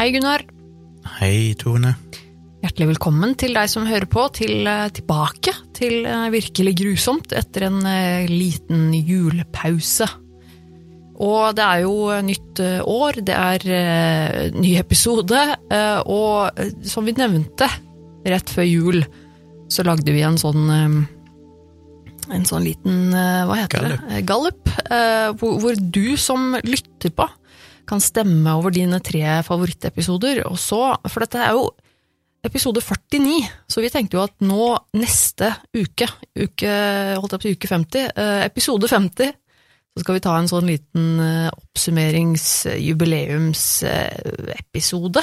Hei, Gunnar. Hei, Tone. Hjertelig velkommen til deg som hører på, til, eh, tilbake til eh, Virkelig grusomt etter en eh, liten julepause. Og det er jo nytt år, det er ny episode, og som vi nevnte rett før jul, så lagde vi en sånn en sånn liten, hva heter Gallup. det? Gallup. hvor du som lytter på kan stemme over dine tre favorittepisoder. Og så, for dette er jo episode 49, så vi tenkte jo at nå neste uke, uke, holdt jeg på uke 50, eh, episode 50, så skal vi ta en sånn liten oppsummeringsjubileumsepisode, oppsummerings-jubileumsepisode,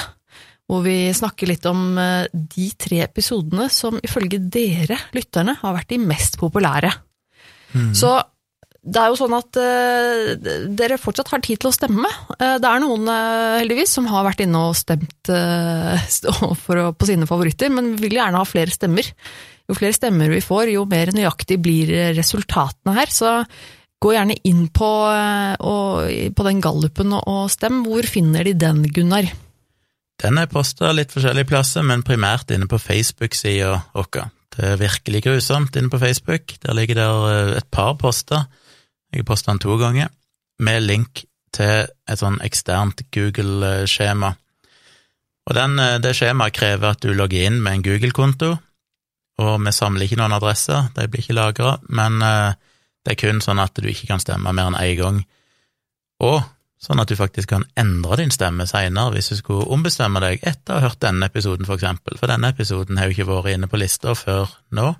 hvor vi snakker litt om eh, de tre episodene som ifølge dere, lytterne, har vært de mest populære. Så det er jo sånn at uh, dere fortsatt har tid til å stemme. Uh, det er noen, uh, heldigvis, som har vært inne og stemt for, på sine favoritter, men vi vil gjerne ha flere stemmer. Jo flere stemmer vi får, jo mer nøyaktig blir resultatene her. Så gå gjerne inn på, og, på den gallupen og, og stem. Hvor finner de den, Gunnar? Den er posta litt forskjellige plasser, men primært inne på Facebook-sida vår. Det er virkelig grusomt inne på Facebook. Der ligger der et par poster. Jeg har posta den to ganger, med link til et sånn eksternt Google-skjema. Og den, eh, det skjemaet krever at du logger inn med en Google-konto, og vi samler ikke noen adresser, de blir ikke lagra, men eh, det er kun sånn at du ikke kan stemme mer enn én gang. Og sånn at du faktisk kan endre din stemme seinere hvis du skulle ombestemme deg etter å ha hørt denne episoden, for eksempel. For denne episoden har jo ikke vært inne på lista før nå.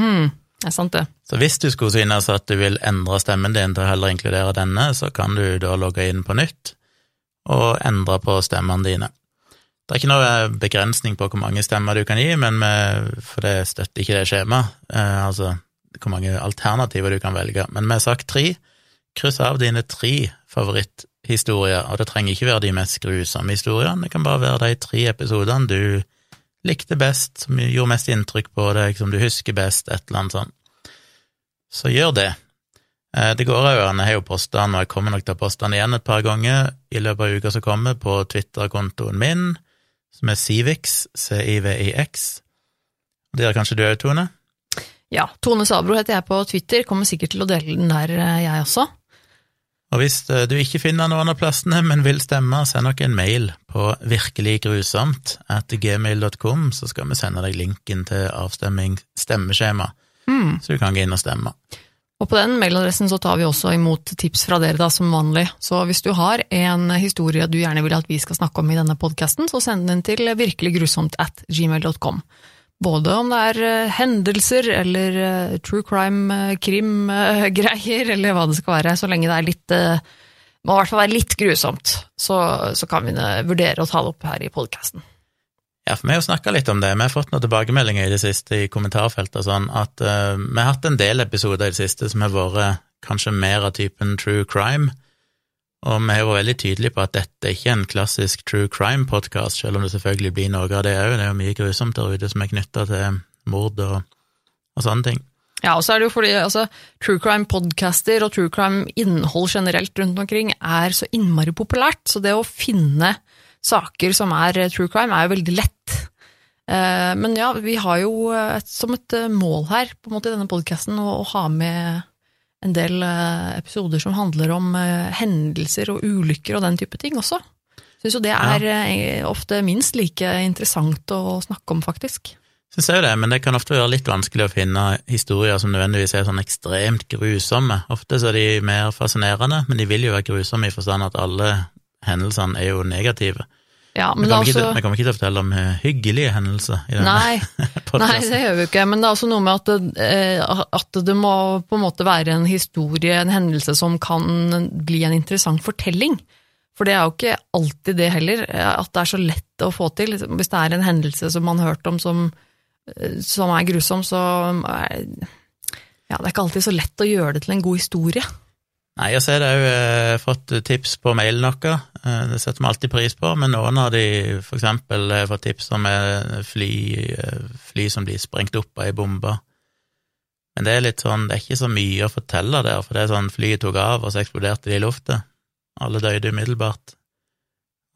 Mm, det er sant, det. Så hvis du skulle synes at du vil endre stemmen din til å heller inkludere denne, så kan du da logge inn på nytt og endre på stemmene dine. Det er ikke noe begrensning på hvor mange stemmer du kan gi, men vi, for det støtter ikke det skjemaet, eh, altså hvor mange alternativer du kan velge. Men vi har sagt tre. Kryss av dine tre favoritthistorier, og det trenger ikke være de mest grusomme historiene, det kan bare være de tre episodene du likte best, som gjorde mest inntrykk på deg, som du husker best, et eller annet sånt. Så gjør det. Eh, Det går òg an, jeg har jo posta den, og jeg kommer nok til å poste den igjen et par ganger i løpet av uka som kommer, på Twitter-kontoen min, som er Civix, C-I-V-I-X. Det gjør kanskje du òg, Tone? Ja, Tone Sabro heter jeg på Twitter, kommer sikkert til å dele den der, eh, jeg også. Og hvis eh, du ikke finner noen av plassene, men vil stemme, send nok en mail på virkeliggrusomt at gmail.com, så skal vi sende deg linken til avstemming stemmeskjema, Mm. så du kan gå inn og stemme. Og på den mailadressen så tar vi også imot tips fra dere da, som vanlig. Så hvis du har en historie du gjerne vil at vi skal snakke om i denne podkasten, så send den til virkeliggrusomt at gmail.com. Både om det er eh, hendelser eller eh, true crime, eh, eller hva det skal være, så lenge det er litt må i hvert fall være litt grusomt, så, så kan vi vurdere å ta det opp her i podkasten. Ja, for vi har jo snakka litt om det. Vi har fått noen tilbakemeldinger i det siste i kommentarfeltet sånn, at uh, vi har hatt en del episoder i det siste som har vært kanskje mer av typen true crime, og vi har vært veldig tydelige på at dette er ikke en klassisk true crime-podkast, selv om det selvfølgelig blir noe av det òg. Det er jo mye grusomt der ute som er knytta til mord og, og sånne ting. Ja, og så er det jo fordi altså, true crime-podcaster og true crime-innhold generelt rundt omkring er så innmari populært, så det å finne saker som er true crime, er jo veldig lett. Eh, men ja, vi har jo eh, et, som et eh, mål her på en måte i denne podcasten å, å ha med en del eh, episoder som handler om eh, hendelser og ulykker og den type ting også. Syns jo det er ja. ofte minst like interessant å snakke om, faktisk. Syns jeg jo det, men det kan ofte være litt vanskelig å finne historier som nødvendigvis er sånn ekstremt grusomme. Ofte så er de mer fascinerende, men de vil jo være grusomme i forstand at alle hendelsene er jo negative. Ja, Vi men det er ikke, også... til, vi ikke fortelle om eh, hyggelige hendelser i Nei, Nei, det gjør vi ikke, men det er også noe med at det, eh, at det må på en måte være en historie, en hendelse som kan bli en interessant fortelling. For det er jo ikke alltid det heller, eh, at det er så lett å få til. Hvis det er en hendelse som man har hørt om som, som er grusom, så er ja, det er ikke alltid så lett å gjøre det til en god historie. Nei, jeg ser det òg eh, fått tips på mailen vår, eh, det setter vi alltid pris på, men noen av de eksempel har fått tips om eh, fly, eh, fly som blir sprengt opp av ei bombe. Men det er litt sånn, det er ikke så mye å fortelle der, for det er sånn flyet tok av, og så eksploderte det i lufta. Alle døde umiddelbart.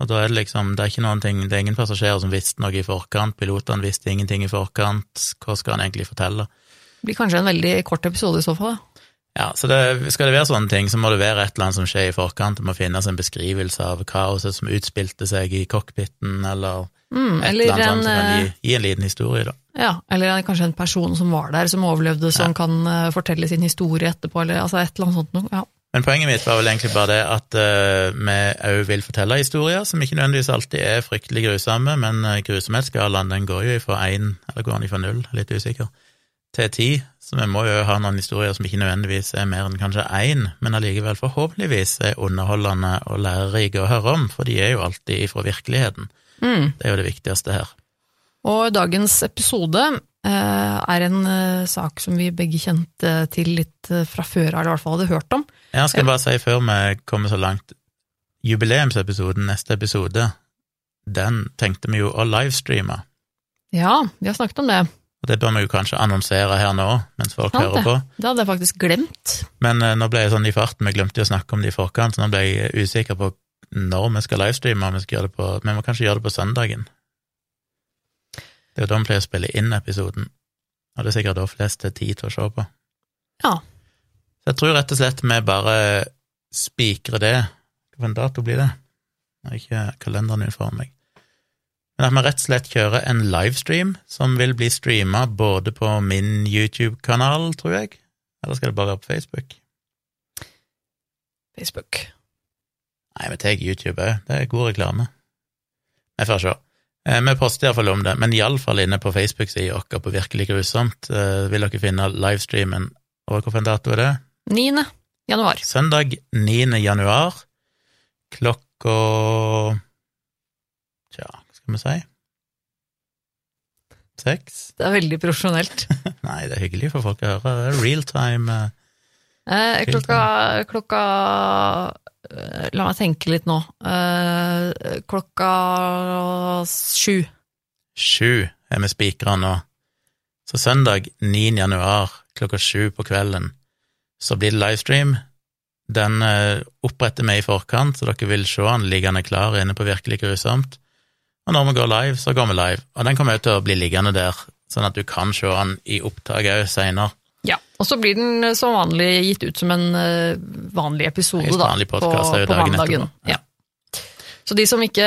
Og da er det liksom, det er ikke noen ting, det er ingen passasjerer som visste noe i forkant, pilotene visste ingenting i forkant, hva skal han egentlig fortelle? Det blir kanskje en veldig kort episode i så fall. da. Ja, så det, skal det være sånne ting, så må det være et eller annet som skjer i forkant, det må finnes en beskrivelse av kaoset som utspilte seg i cockpiten, eller Mm, et eller annet en, sånt som kan gi, eh, gi en liten historie, da. ja, eller kanskje en person som var der, som overlevde, som Ja. kan eh, fortelle sin historie etterpå, eller altså et eller annet sånt noe. Ja. Men poenget mitt var vel egentlig bare det at uh, vi òg vil fortelle historier som ikke nødvendigvis alltid er fryktelig grusomme, men uh, grusomhetsskalaen den går jo ifra én, eller går den ifra null, litt usikker, til ti, så vi må jo ha noen historier som ikke nødvendigvis er mer enn kanskje én, men allikevel forhåpentligvis er underholdende og lærerike å høre om, for de er jo alltid ifra virkeligheten. Mm. Det er jo det viktigste her. Og dagens episode eh, er en eh, sak som vi begge kjente til litt eh, fra før eller i hvert fall hadde hørt om. Jeg skal bare si før vi kommer så langt, jubileumsepisoden, neste episode, den tenkte vi jo å livestreame. Ja, vi har snakket om det. Og det bør vi jo kanskje annonsere her nå, mens folk Sant hører på. Det hadde jeg faktisk glemt. Men eh, nå ble jeg sånn i farten, vi glemte å snakke om det i forkant, så nå ble jeg usikker på når vi skal livestreame, om vi skal gjøre det på Vi må kanskje gjøre det på søndagen. Det er jo da vi pleier å spille inn episoden, og det er sikkert da flest har tid til å se på. Ja. Så jeg tror rett og slett vi bare spikrer det. Hvilken dato blir det? Jeg har ikke kalenderen min foran meg. Men at vi rett og slett kjører en livestream som vil bli streama både på min YouTube-kanal, tror jeg, eller skal det bare være på Facebook? Facebook. Nei, vi tar YouTube òg, det er god reklame. Vi får se. Eh, Vi poster iallfall om det, men iallfall inne på Facebook-sida vår på Virkelig grusomt eh, vil dere finne livestreamen. Og hvilken dato er det? 9. januar. Søndag 9. januar klokka skal vi si? Seks? Det er veldig profesjonelt. Nei, det er hyggelig for folk å høre. Det er real time. eh. Eh, klokka klokka eh, La meg tenke litt nå. Eh, klokka sju. Sju er vi spikra nå. Så søndag 9. januar klokka sju på kvelden så blir det livestream. Den eh, oppretter vi i forkant, så dere vil se den liggende klar inne på Virkelig grusomt. Og når vi går live, så går vi live. Og den kommer til å bli liggende der, sånn at du kan se den i opptak òg seinere. Ja. Og så blir den eh, som vanlig gitt ut som en eh, vanlig episode da, på, på mandagen. Ja. Så de som ikke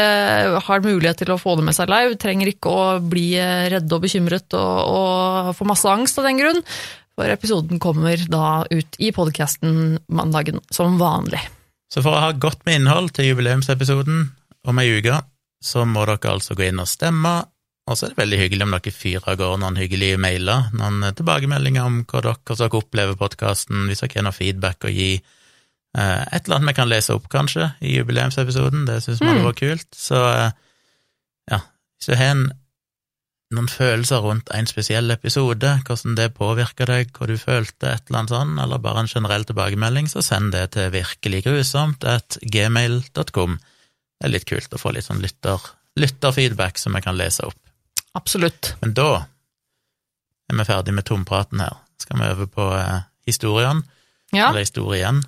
har mulighet til å få det med seg live, trenger ikke å bli eh, redde og bekymret og, og få masse angst av den grunn, for episoden kommer da ut i podcasten mandagen som vanlig. Så for å ha godt med innhold til jubileumsepisoden om ei uke, så må dere altså gå inn og stemme, og så er det veldig hyggelig om dere fyrer av gårde noen hyggelige mailer, noen tilbakemeldinger om hva dere, så opplever podkasten, hvis dere har noe feedback å gi. Eh, Et eller annet vi kan lese opp, kanskje, i jubileumsepisoden, det syns vi hadde Mm. vært kult. Så eh, ja, hvis du har en, noen følelser rundt en spesiell episode, hvordan det påvirker deg, hva du følte, et eller annet sånn, eller bare en generell tilbakemelding, så send det til virkeliggrusomt at gmail.com. Det er litt kult å få litt sånn lytter, lytterfeedback som jeg kan lese opp. Absolutt. Men da er vi ferdig med tompraten her. Skal vi over på eh, historien, Ja, eller historien.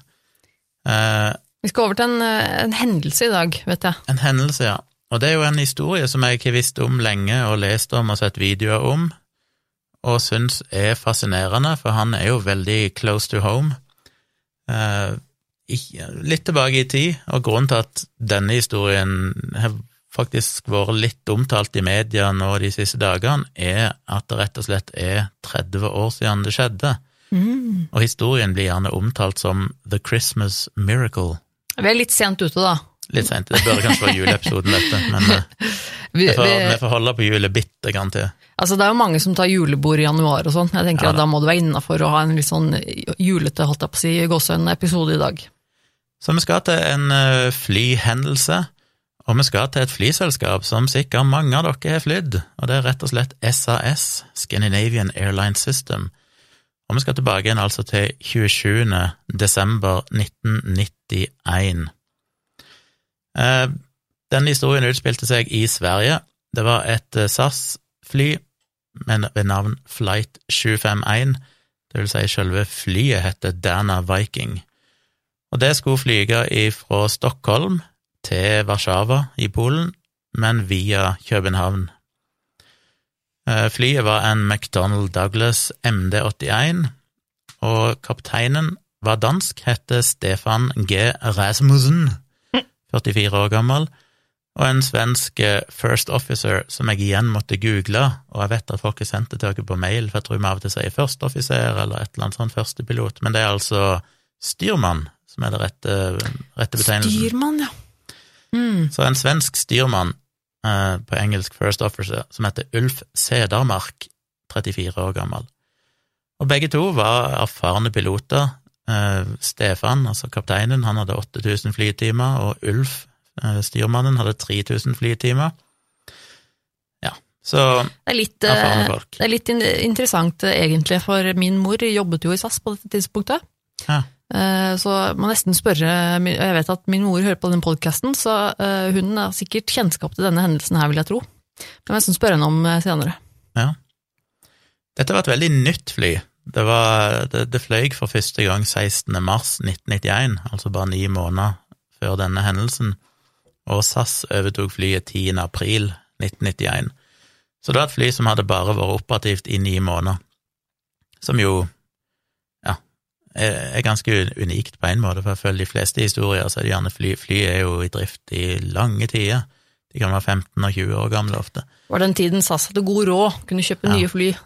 Eh, vi skal over til en, eh, en hendelse i dag, vet jeg. En hendelse, ja. Og det er jo en historie som jeg ikke visste om lenge og lest om og sett videoer om, og syns er fascinerende, for han er jo veldig close to home. Eh, litt tilbake i tid, og grunnen til at denne historien har faktisk vært litt omtalt i media nå de siste dagene, er at det rett og slett er 30 år siden det skjedde. Mm. Og historien blir gjerne omtalt som The Christmas Miracle. Vi er litt sent ute, da. Litt sent. Det bør kanskje være juleepisoden, dette, men eh, Vi, vi vi, får holde på julet bitte grann til. altså, det er jo mange som tar julebord i januar og sånn. Jeg tenker Ja, at da må det være innafor å ha en litt sånn julete, holdt jeg på å si, gåsehud-episode i dag. Så vi skal til en eh, flyhendelse, og vi skal til et flyselskap som sikkert mange av dere har flydd, og det er rett og slett SAS, Scandinavian Airline System. Og vi skal tilbake igjen altså til 27. desember 1991. Eh, Denne historien utspilte seg i Sverige. Det var et eh, SAS-fly med ved navn Flight 751, det vil si selve flyet heter Dana Viking. Og det skulle flyge fra Stockholm til Warszawa i Polen, men via København. Eh, flyet var en McDonald Douglas MD81, og kapteinen var dansk, heter Stefan G. Rasmussen, 44 år gammel, og en svensk eh, first officer som jeg igjen måtte google, og jeg vet at folk har sendt det til dere på mail, for jeg tror vi av og til sier førsteoffiser eller et eller annet sånt førstepilot, men det er altså styrmann som er det rette, rette betegnelsen. Styrmann, ja. Mm. Så en svensk styrmann eh, på engelsk first officer som heter Ulf Sedarmark, 34 år gammel. Og begge to var erfarne piloter. Eh, Stefan, altså kapteinen, han hadde 8000 flytimer, og Ulf, styrmannen, hadde 3000 flytimer. Ja, så Det er litt, eh, erfarne folk. det er litt interessant eh, egentlig, for min mor jobbet jo i SAS på dette tidspunktet. Ja. Eh, Så jeg må nesten spørre, og jeg vet at min mor hører på den podkasten, så eh, hun har sikkert kjennskap til denne hendelsen her, vil jeg tro. Jeg må nesten spørre henne om eh, senere. Ja. Dette var et veldig nytt fly. Det, var, det, det fløy for første gang 16. mars 1991, altså bare ni måneder før denne hendelsen, og SAS overtok flyet 10. april 1991. Så det var et fly som hadde bare vært operativt i ni måneder, som jo ja, er, ganske unikt på en måte, for jeg føler de fleste historier så er det gjerne fly, fly er jo i drift i lange tider. De kan være 15 og 20 år gamle ofte. Det var den tiden SAS hadde god råd, kunne kjøpe Ja. nye fly.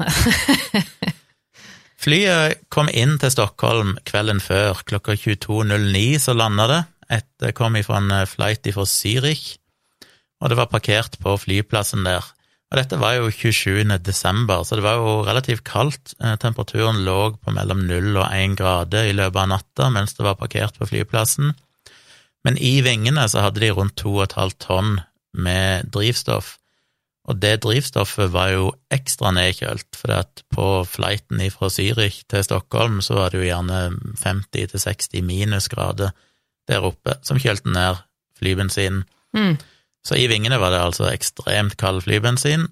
Flyet kom inn til Stockholm kvelden før, klokka 22.09 så landa det. Et, kom ifra en eh, flight ifra Zürich, og det var parkert på flyplassen der. Og dette var jo 27. desember, så det var jo relativt kaldt. Eh, Temperaturen lå på mellom 0 og 1 grader i løpet av natta mens det var parkert på flyplassen. Men i vingene så hadde de rundt 2,5 tonn med drivstoff. Og det drivstoffet var jo ekstra nedkjølt, for på flighten fra Zürich til Stockholm så var det jo gjerne 50-60 minusgrader der oppe, som kjølte ned flybensinen. Mm. Så i vingene var det altså ekstremt kald flybensin,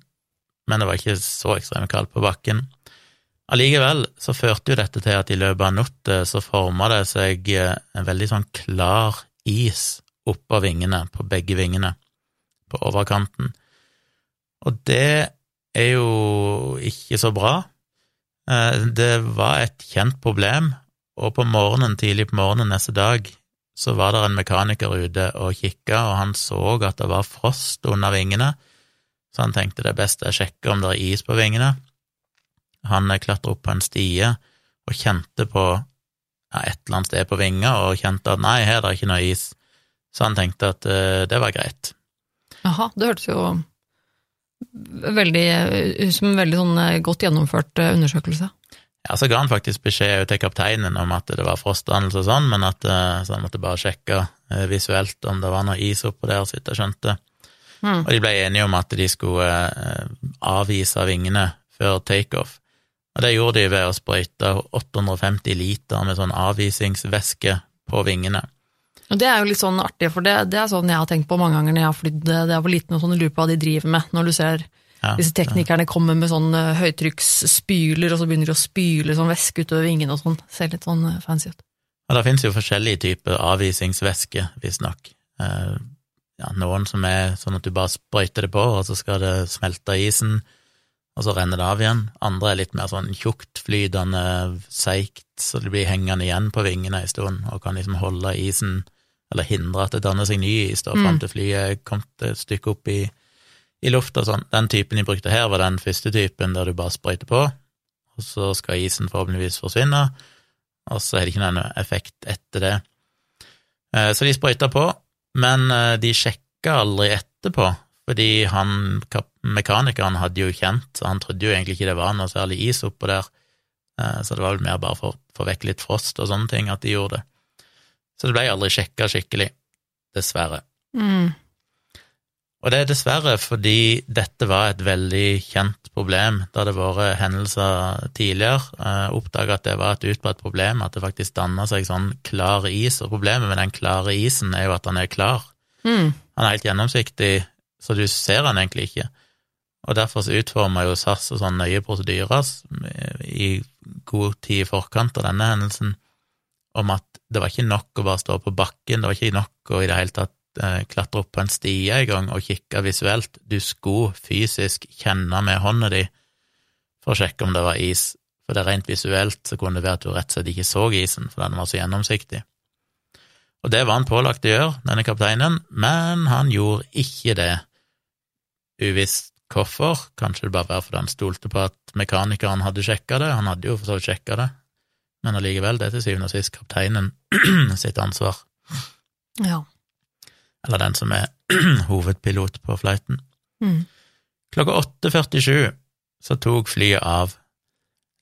men det var ikke så ekstremt kaldt på bakken. Allikevel så førte jo dette til at i løpet av natta så forma det seg eh, en veldig sånn klar is oppå vingene, på begge vingene, på overkanten. Og det er jo ikke så bra. Eh, Det var et kjent problem, og på morgenen, tidlig på morgenen neste dag så var det en mekaniker ute og kikka, og han så at det var frost under vingene, så han tenkte det er best jeg sjekker om det er is på vingene. Han klatra opp på en stie og kjente på ja, et eller annet sted på vinga, og kjente at nei, her er det ikke noe is, så han tenkte at uh, det var greit. Jaha, det hørtes jo veldig, som en veldig sånn eh, godt gjennomført eh, undersøkelse. Ja, så ga han faktisk beskjed til kapteinen om at det var frostdannelse og sånn, men at eh, så han måtte bare sjekke eh, visuelt om det var noe is oppå der, så vidt jeg skjønte. Mm. Og de ble enige om at de skulle eh, avvise vingene før takeoff. Og det gjorde de ved å sprøyte 850 liter med sånn avisingsvæske på vingene. Og det er jo litt sånn artig, for det, det er sånn jeg har tenkt på mange ganger når jeg har flydd. Det er hvor liten og sånn, lupa de driver med, når du ser Ja, disse teknikerne kommer med sånn høytrykksspyler, og så begynner de å spyle sånn væske utover vingene og sånn. Ser litt sånn eh, fancy ut. Ja, det finnes jo forskjellige typer avisingsvæske, visstnok. Eh, ja, noen som er sånn at du bare sprøyter det på, og så skal det smelte isen, og så renner det av igjen. Andre er litt mer sånn tjuktflytende, seigt, så det blir hengende igjen på vingene en stund, og kan liksom holde isen, eller hindre at det danner seg ny is da, fram til flyet er kommet et stykke opp i, i lufta sånn. Den typen de brukte her, var den første typen der du bare sprøyter på, og så skal isen forhåpentligvis forsvinne, og så er det ikke noen effekt etter det. Eh, Så de sprøyta på, men eh, de sjekka aldri etterpå, fordi han, mekanikeren hadde jo kjent, så han trodde jo egentlig ikke det var noe særlig is oppå der, Eh, så det var vel mer bare for å få vekk litt frost og sånne ting at de gjorde det. Så det ble aldri sjekka skikkelig, dessverre. Mm. Og det er dessverre fordi dette var et veldig kjent problem. Det hadde vært hendelser tidligere, eh, oppdaga at det var et utbredt problem, at det faktisk danna seg sånn klar is, og problemet med den klare isen er jo at den er klar. Mm. Han er helt gjennomsiktig, så du ser han egentlig ikke. Og derfor så utforma jo SAS og sånn nøye prosedyrer i god tid i forkant av denne hendelsen om at det var ikke nok å bare stå på bakken, det var ikke nok å i det hele tatt eh, klatre opp på en stie en gang og kikke visuelt. Du skulle fysisk kjenne med hånda di for å sjekke om det var is, for det rent visuelt så kunne det være at du rett og slett ikke så isen, for den var så gjennomsiktig. Og det var han pålagt å gjøre, denne kapteinen, men han gjorde ikke det. Uvisst hvorfor, kanskje det bare var fordi han stolte på at mekanikeren hadde sjekka det, han hadde jo for så vidt sjekka det, men allikevel, det er til syvende og sist kapteinen sitt ansvar. Ja. Eller den som er hovedpilot på flighten. Mm. Klokka 8.47 så tok flyet av.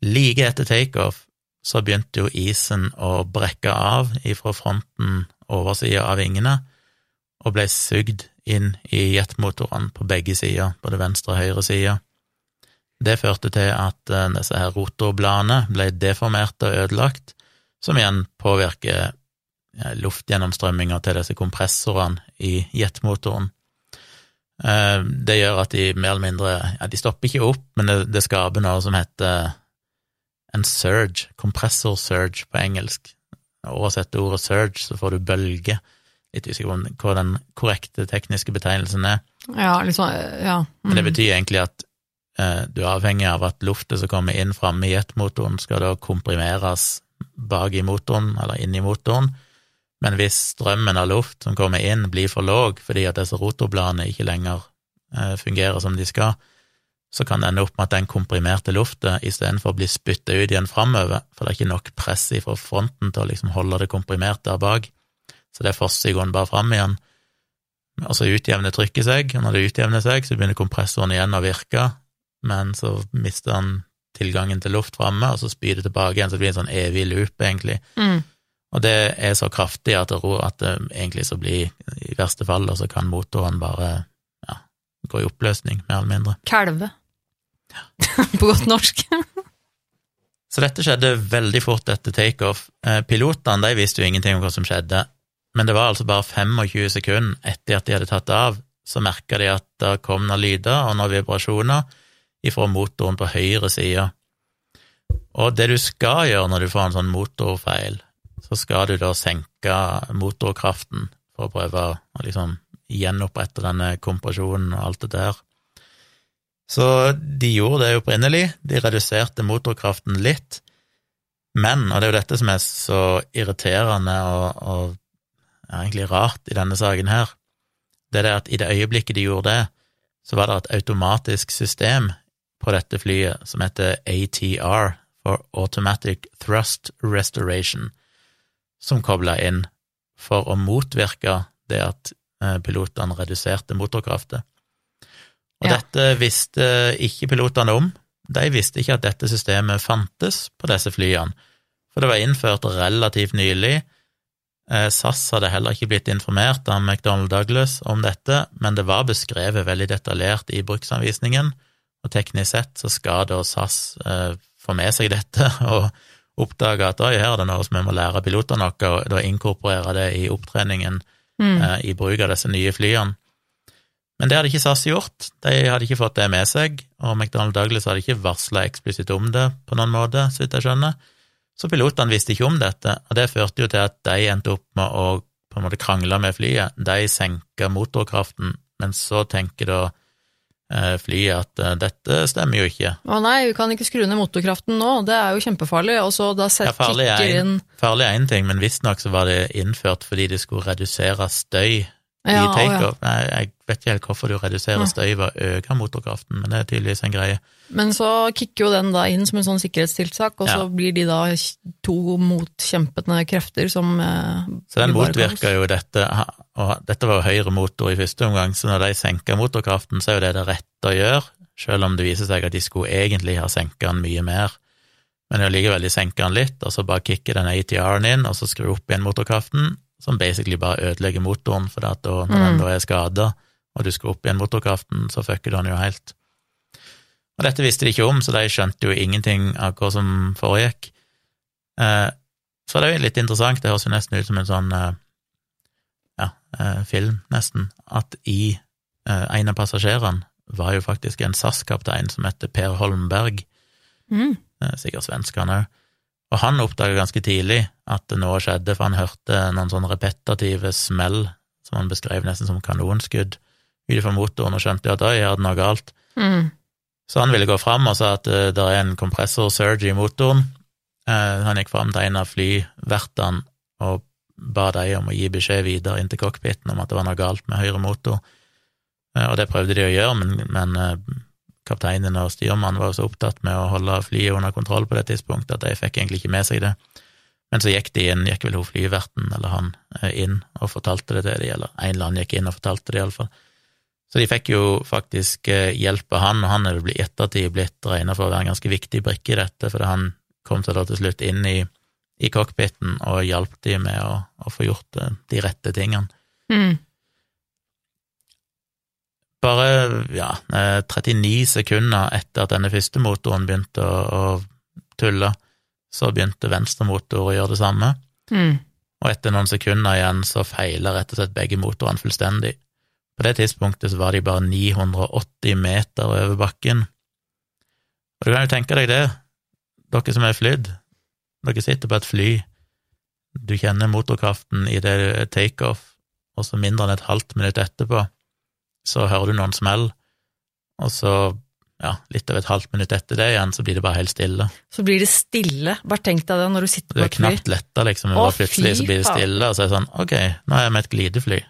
Like etter takeoff så begynte jo isen å brekke av ifra fronten, oversida av vingene, og ble sugd inn i jetmotorene på begge sider, både venstre og høyre side. Det førte til at eh, disse her rotorbladene ble deformert og ødelagt, som igjen påvirker luftgjennomstrømminga til disse kompressorene i jetmotoren. Eh, Det gjør at de mer eller mindre ja, De stopper ikke opp, men det, det skaper noe som heter en surge, compressor surge på engelsk. Oversett ordet surge, så får du bølge. Litt usikker på hva den korrekte tekniske betegnelsen er. Ja, liksom, ja. Men det Mm. betyr egentlig at eh, du er avhengig av at luftet som kommer inn framme i jetmotoren, skal da komprimeres bak i motoren, eller inn i motoren. Men hvis strømmen av luft som kommer inn, blir for låg fordi at disse rotorbladene ikke lenger eh, fungerer som de skal, så kan det ende opp med at den komprimerte lufta istedenfor å bli spytta ut igjen framover, for det er ikke nok press fra fronten til å liksom holde det komprimert der bak, så det fosser i grunnen bare fram igjen. Og så utjevner trykket seg, og når det utjevner seg, så begynner kompressoren igjen å virke, men så mister han tilgangen til luft framme, og så spyr det tilbake igjen, så det blir en sånn evig loop, egentlig. Mm. Og det er så kraftig at det, at det egentlig så blir, i verste fall, og så kan motoren bare ja, gå i oppløsning, mer eller mindre. Kalve. På godt norsk. Så dette skjedde veldig fort etter takeoff. Eh, Pilotene de visste jo ingenting om hva som skjedde, men det var altså bare 25 sekunder etter at de hadde tatt av, så merka de at det kom noen lyder og noen vibrasjoner ifra motoren på høyre side. Og det du skal gjøre når du får en sånn motorfeil, så skal du da senke motorkraften for å prøve å liksom gjenopprette denne kompresjonen og alt det der. Så de gjorde det opprinnelig, de reduserte motorkraften litt, men, og det er jo dette som er så irriterende og, og egentlig rart i denne saken her, det er at i det øyeblikket de gjorde det, så var det et automatisk system på dette flyet som heter ATR, for Automatic Thrust Restoration, som kobla inn for å motvirke det at eh, pilotene reduserte motorkraften. Og Ja. dette visste ikke pilotene om. De visste ikke at dette systemet fantes på disse flyene, for det var innført relativt nylig. Eh, SAS hadde heller ikke blitt informert av McDonald Douglas om dette, men det var beskrevet veldig detaljert i bruksanvisningen, og teknisk sett så skal da SAS eh, få med seg dette og oppdage at oi, her er det noe som vi må lære pilotene noe, og da inkorporere det i opptreningen Mm. eh, i bruk av disse nye flyene. Men det hadde ikke SAS gjort, de hadde ikke fått det med seg, og McDonald Douglas hadde ikke varsla eksplisitt om det på noen måte, så vidt jeg skjønner. Så pilotene visste ikke om dette, og det førte jo til at de endte opp med å på en måte krangle med flyet. De senka motorkraften, men så tenker da flyet at eh, dette stemmer jo ikke. Å nei, vi kan ikke skru ned motorkraften nå, det er jo kjempefarlig. Og så da Ja, set, farlig er en- Farlig er én ting, men visstnok så var det innført fordi det skulle redusere støy i Ja, ja. takeoff. Nei, jeg vet ikke helt hvorfor du reduserer Ja. støy ved å øke motorkraften, men det er tydeligvis en greie. Men så kicker jo den da inn som en sånn sikkerhetstiltak, og så blir de da to motkjempende krefter som eh, Så den motvirker jo dette, og dette var jo høyre motor i første omgang, så når de senker motorkraften, så er jo det det rette å gjøre, selv om det viser seg at de skulle egentlig ha senket den mye mer. Men allikevel, de senker den litt, og så bare kicker den ATR-en inn, og så skrur opp igjen motorkraften, som basically bare ødelegger motoren, for da, når den Mm. da er skada, og du skal opp igjen motorkraften, så fucker den jo helt. Og dette visste de ikke om, så de skjønte jo ingenting av hva som foregikk. Eh, så det er jo litt interessant, det høres jo nesten ut som en sånn eh, ja, eh, film, nesten, at i en av passasjerene var jo faktisk en SAS-kaptein som heter Per Holmberg, Mm. sikkert svensk han òg, og han oppdaga ganske tidlig at det noe skjedde, for han hørte noen sånne repetitive smell, som han beskrev nesten som kanonskudd ut ifra motoren, og skjønte at da er det noe galt. Mm. Så han ville gå fram og sa at uh, det er en kompressor-surge i motoren. Uh, han gikk fram til en av flyvertene og ba de om å gi beskjed videre inn til cockpiten om at det var noe galt med høyre motor. Uh, og det prøvde de å gjøre, men, men kapteinen og styrmannen var jo så opptatt med å holde flyet under kontroll på det tidspunktet at de fikk egentlig ikke med seg det. Men så gikk de inn, gikk vel hun flyverten eller han inn og fortalte det til de, eller en eller annen gikk inn og fortalte det, iallfall. Så de fikk jo faktisk eh, hjelp av han, og han er i ettertid blitt regna for å være en ganske viktig brikke i dette, fordi han kom seg da til slutt inn i, i cockpiten og hjalp de med å, å få gjort eh, de rette tingene. Mm. Bare ja, 39 eh, sekunder etter at denne første motoren begynte å, å tulle, så begynte venstre motor å gjøre det samme, Mm. og etter noen sekunder igjen så feiler rett og slett begge motorene fullstendig. På det tidspunktet så var de bare 980 meter over bakken. Og du kan jo tenke deg det, dere som er flydd, dere sitter på et fly, du kjenner motorkraften i det takeoff, og så mindre enn et halvt minutt etterpå, så hører du noen smell, og så, ja, litt over et halvt minutt etter det igjen, så blir det bare helt stille. Så blir det stille. Bare tenk deg det når du sitter på er et fly. knapt letta, liksom, men bare plutselig så blir det stille, og så er det sånn, ok, nå er jeg med et glidefly.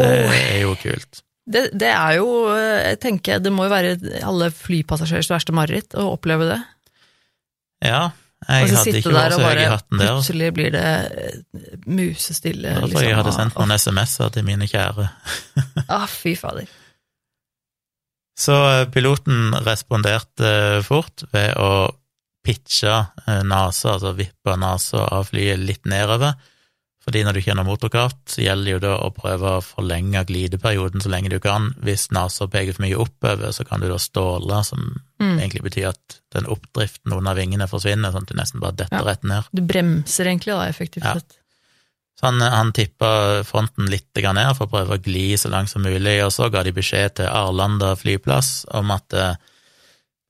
Det er jo kult. det, det er jo eh, Jeg tenker det må jo være alle flypassasjerers verste mareritt å oppleve det. Ja, jeg så hadde ikke vært så høy i hatten der. plutselig blir det eh, musestille. Da tror jeg jeg hadde sendt noen SMS-er til mine kjære. Ah, fy fader. Så eh, piloten responderte fort ved å pitche nesa, altså vippe nesa av flyet litt nedover. Fordi når du kjenner motorkart, så gjelder jo da å prøve å forlenge glideperioden så lenge du kan. Hvis nesa peker for mye oppover, så kan du da ståle, som Mm. egentlig betyr at den oppdriften under vingene forsvinner, sånn at du nesten bare detter Ja. rett ned. Du bremser egentlig, da, effektivt Ja. Så han, han tippa fronten litt ned for å prøve å gli så langt som mulig, og så ga de beskjed til Arlanda flyplass om at eh,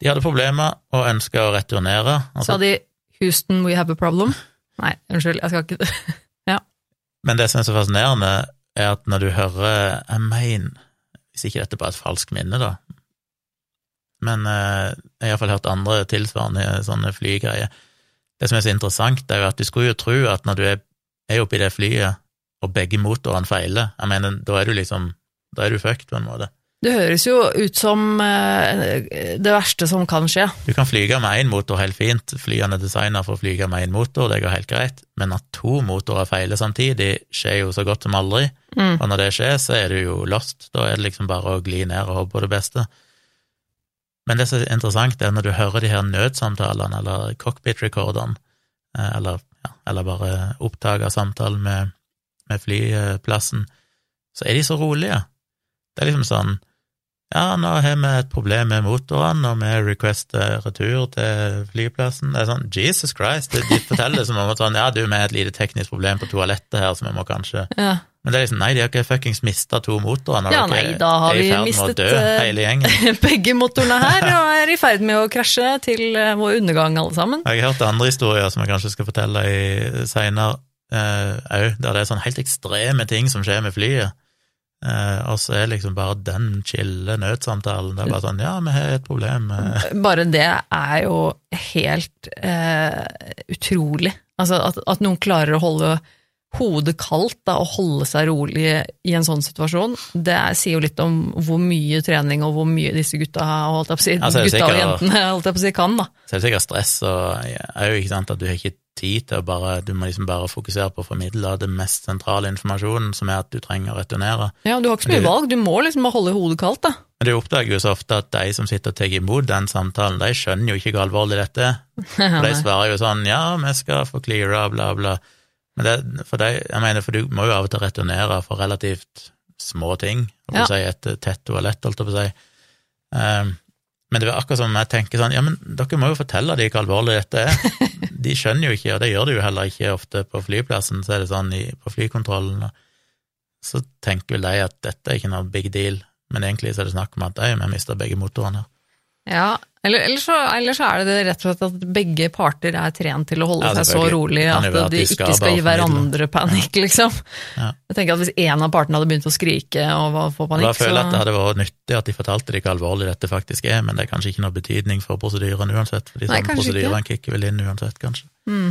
de hadde problemer og ønska å returnere. Altså, Sa de 'Houston, we have a problem'? Nei, unnskyld, jeg skal ikke men det som er så fascinerende, er at når du hører Jeg mener, hvis ikke dette bare er et falskt minne, da, men eh, jeg har iallfall hørt andre tilsvarende sånne flygreier. Det som er så interessant, er jo at du skulle jo tro at når du er, er oppe i det flyet, og begge motorene feiler, jeg mener, da er du liksom Da er du fucked, på en måte. Det høres jo ut som eh, det verste som kan skje. Du kan flyge med én motor helt fint, flyene er får flyge med én motor, det går helt greit, men at to motorer feiler samtidig, skjer jo så godt som aldri, Mm. og når det skjer, så er du jo lost, da er det liksom bare å gli ned og håpe på det beste. Men det som er interessant, er når du hører de her nødsamtalene, eller cockpit-recordene, eh, eller, ja, eller bare opptak av samtalen med, med flyplassen, så er de så rolige. Det er liksom sånn ja, nå har vi et problem med motorene, og vi requester retur til flyplassen. Det er sånn, Jesus Christ, de, forteller som om at sånn, ja, du, vi har et lite teknisk problem på toalettet her, så vi må kanskje Ja. Men det er liksom, nei, de har ikke fuckings mista to motorer Ja, nei, da har vi mistet, dø, eh. Begge motorene her og er i ferd med å krasje til eh, vår undergang, alle sammen. Jeg har hørt andre historier som jeg kanskje skal fortelle i seinere òg, der det er sånn helt ekstreme ting som skjer med flyet. Eh, og så er liksom bare den chille nødsamtalen. Det er bare sånn, ja, vi har et problem. Bare det er jo helt eh, utrolig. Altså at, at noen klarer å holde hodet kaldt da, og holde seg rolig i en sånn situasjon, det er, sier jo litt om hvor mye trening og hvor mye disse gutta, holdt jeg på å si, Altså, gutta sikkert, og jentene holdt jeg på å si, kan. da. Så er det sikkert stress og òg, ikke sant, at du har ikke tid til å bare Du må liksom bare fokusere på å formidle det mest sentrale informasjonen, som er at du trenger å returnere. Ja, Du har ikke så mye du, valg, du må liksom bare holde hodet kaldt. da. Men du oppdager jo så ofte at de som sitter og tar imot den samtalen, de skjønner jo ikke hvor alvorlig dette er. For de svarer jo sånn ja, vi skal få cleara, bla, bla. Men det, for de, jeg mener, for du må jo av og til returnere for relativt små ting. Holdt Ja. si, et tett toalett, holdt jeg på å si. Um, men det er akkurat som jeg tenker sånn, ja, men dere må jo fortelle dem hvor alvorlig dette er. De skjønner jo ikke, og det gjør de jo heller ikke ofte på flyplassen, så er det sånn i, på flykontrollen. Så tenker vel de at dette er ikke noe big deal, men egentlig så er det snakk om at de har mista begge motorene. Ja, eller, eller, så, eller så er det rett og slett at begge parter er trent til å holde Ja, seg så rolig at at de de ikke skal skal gi hverandre panikk, liksom. Ja. Jeg tenker at Hvis en av partene hadde begynt å skrike og få panikk, Da panikk, føler jeg at det så hadde vært nyttig at de fortalte deg hvor alvorlig dette faktisk er, men det er kanskje ikke noe betydning for prosedyren uansett, for de Nei, samme prosedyrene kicker vel inn uansett, kanskje. mm,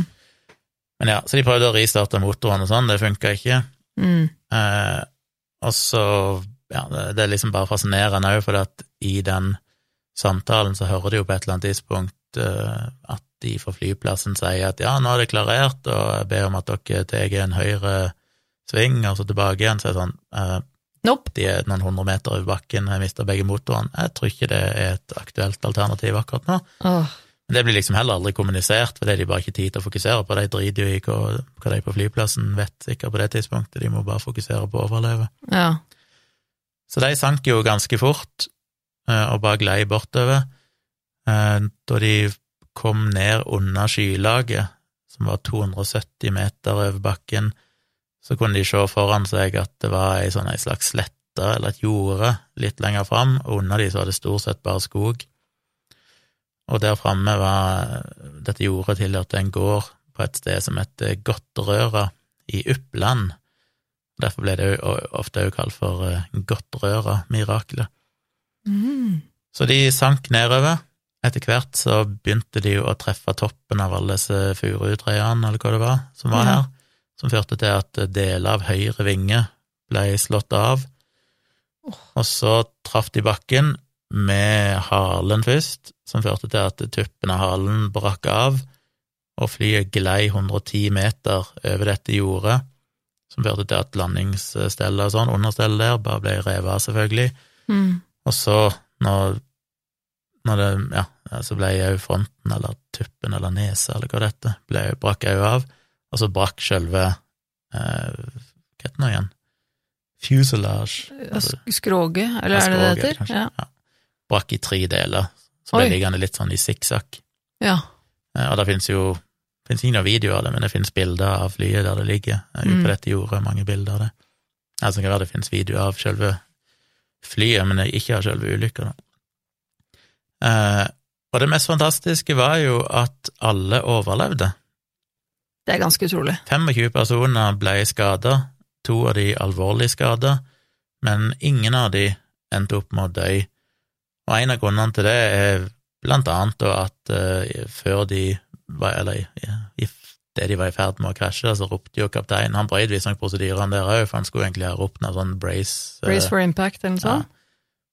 Men ja, så de prøvde å ristarte motoren og sånn, det funka ikke. mm, Eh, og så, ja, det, det er liksom bare fascinerende òg, for at i den samtalen så hører de jo på et eller annet tidspunkt eh, at de fra flyplassen sier at ja, nå er det klarert, og jeg ber om at dere tar en høyre sving, og så tilbake igjen, så er det sånn eh, Nope. de er noen hundre meter over bakken, jeg mister begge motorene. Jeg tror ikke det er et aktuelt alternativ akkurat nå. Oh. Men det blir liksom heller aldri kommunisert, for det er de bare ikke tid til å fokusere på. De driter jo i hva, hva de på flyplassen vet sikkert på det tidspunktet, de må bare fokusere på å overleve. ja. Så de sank jo ganske fort, og bare glei bortover. Eh, Da de kom ned under skylaget, som var 270 meter over bakken, så kunne de se foran seg at det var ei sånn slags slette eller et jorde litt lenger fram, og under de så var det stort sett bare skog. Og der framme var dette jordet tilhørte en gård på et sted som heter Godtrøra i Uppland. Derfor ble det ofte også kalt for eh, Godtrøra-miraklet. Mm. Så de sank nedover. Etter hvert så begynte de jo å treffe toppen av alle disse furutrærne, eller hva det var, som var her, som førte til at deler av høyre vinge ble slått av. Og så traff de bakken med halen først, som førte til at tuppen av halen brakk av, og flyet glei 110 meter over dette jordet, som førte til at landingsstellet og sånn, understellet der, bare ble revet av, selvfølgelig. Mm. Og så, når, når det, ja, så ble jo fronten, eller tuppen, eller nesa, eller hva det heter, ble, brakk òg av, og så brakk sjølve eh, Hva heter det nå igjen? Fuselage. Ja, Skroget, eller er det det heter? Ja. Ja. Brakk i tre deler, så ble Oi. liggende litt sånn i sikksakk. ja. Eh, og det finnes jo finnes ingen videoer av det, men det finnes bilder av flyet der det ligger. Eh, Ute Mm. på dette jordet, mange bilder av det. Altså, det kan være det finnes videoer av selve flyet, men ikke av selve ulykka. Eh, og det mest fantastiske var jo at alle overlevde. Det er ganske utrolig. 25 personer ble skada, to av de alvorlig skada, men ingen av de endte opp med å dø. Og en av grunnene til det er blant annet at eh, før de var, eller i, det de var i ferd med å krasje, så ropte jo kapteinen Han brøyt visstnok prosedyrene der òg, for han skulle egentlig ha ropt noe sånn brace. eh, Brace for impact, eller noe ja. sånt.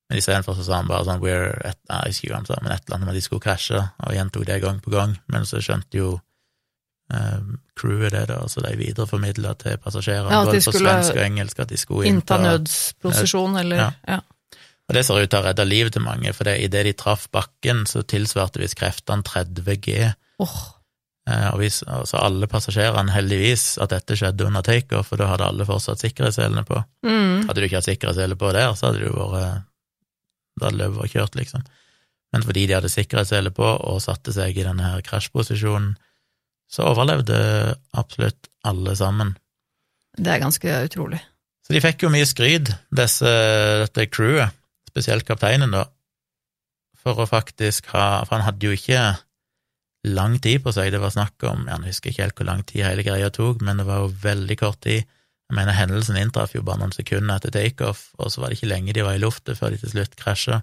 Men istedenfor så sa han bare sånn we're at, nei, jeg husker hva han sa, men et eller annet med at de skulle krasje, og gjentok det gang på gang. Men så skjønte jo eh, crewet det, da, så de videreformidla til passasjerene, Ja, både på svensk og engelsk, at de skulle Innta nødsposisjon, eller Ja. ja. Og det ser ut til å ha redda livet til mange, for det, idet de traff bakken, så tilsvarte visst kreftene 30 G. Eh, og hvis, altså alle passasjerene, heldigvis, at dette skjedde under takeoff, for da hadde alle fortsatt sikkerhetsselene på. mm. Hadde du ikke hatt sikkerhetssele på der, så hadde du vært Da hadde løpet vært kjørt, liksom. Men fordi de hadde sikkerhetssele på og satte seg i denne her krasjposisjonen, så overlevde absolutt alle sammen. Det er ganske utrolig. Så de fikk jo mye skryt, dette crewet, spesielt kapteinen, da, for å faktisk ha For han hadde jo ikke lang tid på seg, det var snakk om Jeg husker ikke helt hvor lang tid hele greia tok, men det var jo veldig kort tid. Jeg mener, hendelsen inntraff jo bare noen sekunder etter takeoff, og så var det ikke lenge de var i lufta før de til slutt krasja,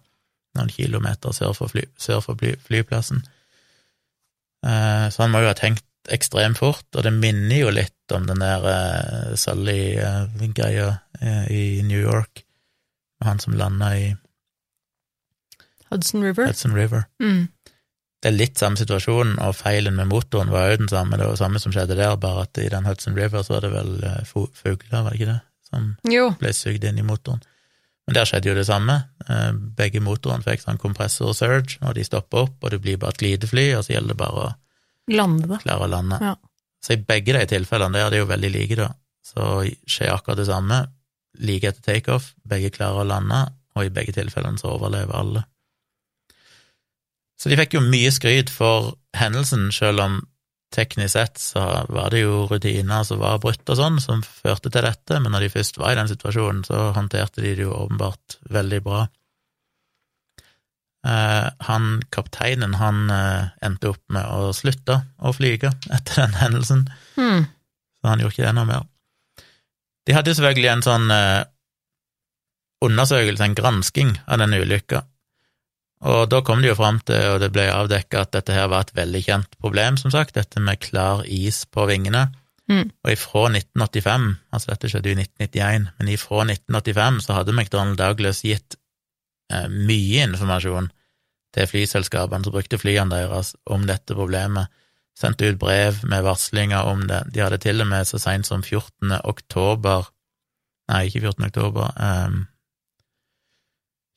noen kilometer sør for, fly, sør for fly, flyplassen. Eh, så han må jo ha tenkt ekstremt fort, og det minner jo litt om den der eh, Sully-greia eh, i New York, med han som landa i Hudson River. Hudson River. Mm. Det er litt samme situasjonen, og feilen med motoren var jo den samme, det var det samme som skjedde der, bare at i den Hudson River så var det vel eh, fugler, var det ikke det, som Jo. ble sugd inn i motoren. Men der skjedde jo det samme. Eh, Begge motorene fikk sånn kompressor surge, og de stopper opp, og det blir bare et glidefly, og så gjelder det bare å Lande klare å lande. Ja. Så i begge de tilfellene der, det er jo veldig like, da, så skjer akkurat det samme. Like etter takeoff, begge klarer å lande, og i begge tilfellene så overlever alle. Så de fikk jo mye skryt for hendelsen, selv om teknisk sett så var det jo rutiner som var brutt og sånn, som førte til dette, men når de først var i den situasjonen, så håndterte de det jo åpenbart veldig bra. Eh, han kapteinen, han eh, endte opp med å slutte å flyge etter den hendelsen, mm. så han gjorde ikke det noe mer. De hadde jo selvfølgelig en sånn eh, undersøkelse, en gransking av denne ulykka, og da kom de jo fram til, og det ble avdekka, at dette her var et veldig kjent problem, som sagt, dette med klar is på vingene. Mm. Og ifra 1985, altså dette skjedde jo i 1991, men ifra 1985 så hadde McDonald Douglas gitt eh, mye informasjon til flyselskapene som brukte flyene deres om dette problemet, sendte ut brev med varslinger om det. De hadde til og med så seint som 14. oktober Nei, ikke 14. oktober. Eh,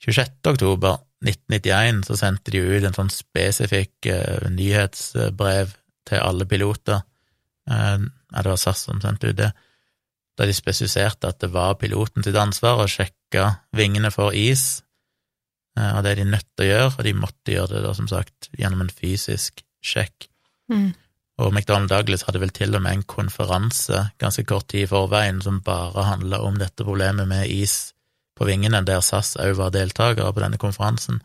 26. oktober 1991 så sendte de ut en sånn spesifikk uh, nyhetsbrev til alle piloter. uh, ja, det var SAS som sendte ut det. Da de spesifiserte at det var piloten sitt ansvar å sjekke vingene for is, eh, og det er de nødt til å gjøre, og de måtte gjøre det da, som sagt, gjennom en fysisk sjekk. Mm. Og McDonald Douglas hadde vel til og med en konferanse ganske kort tid i forveien som bare handla om dette problemet med is på vingene, der SAS òg var deltakere på denne konferansen.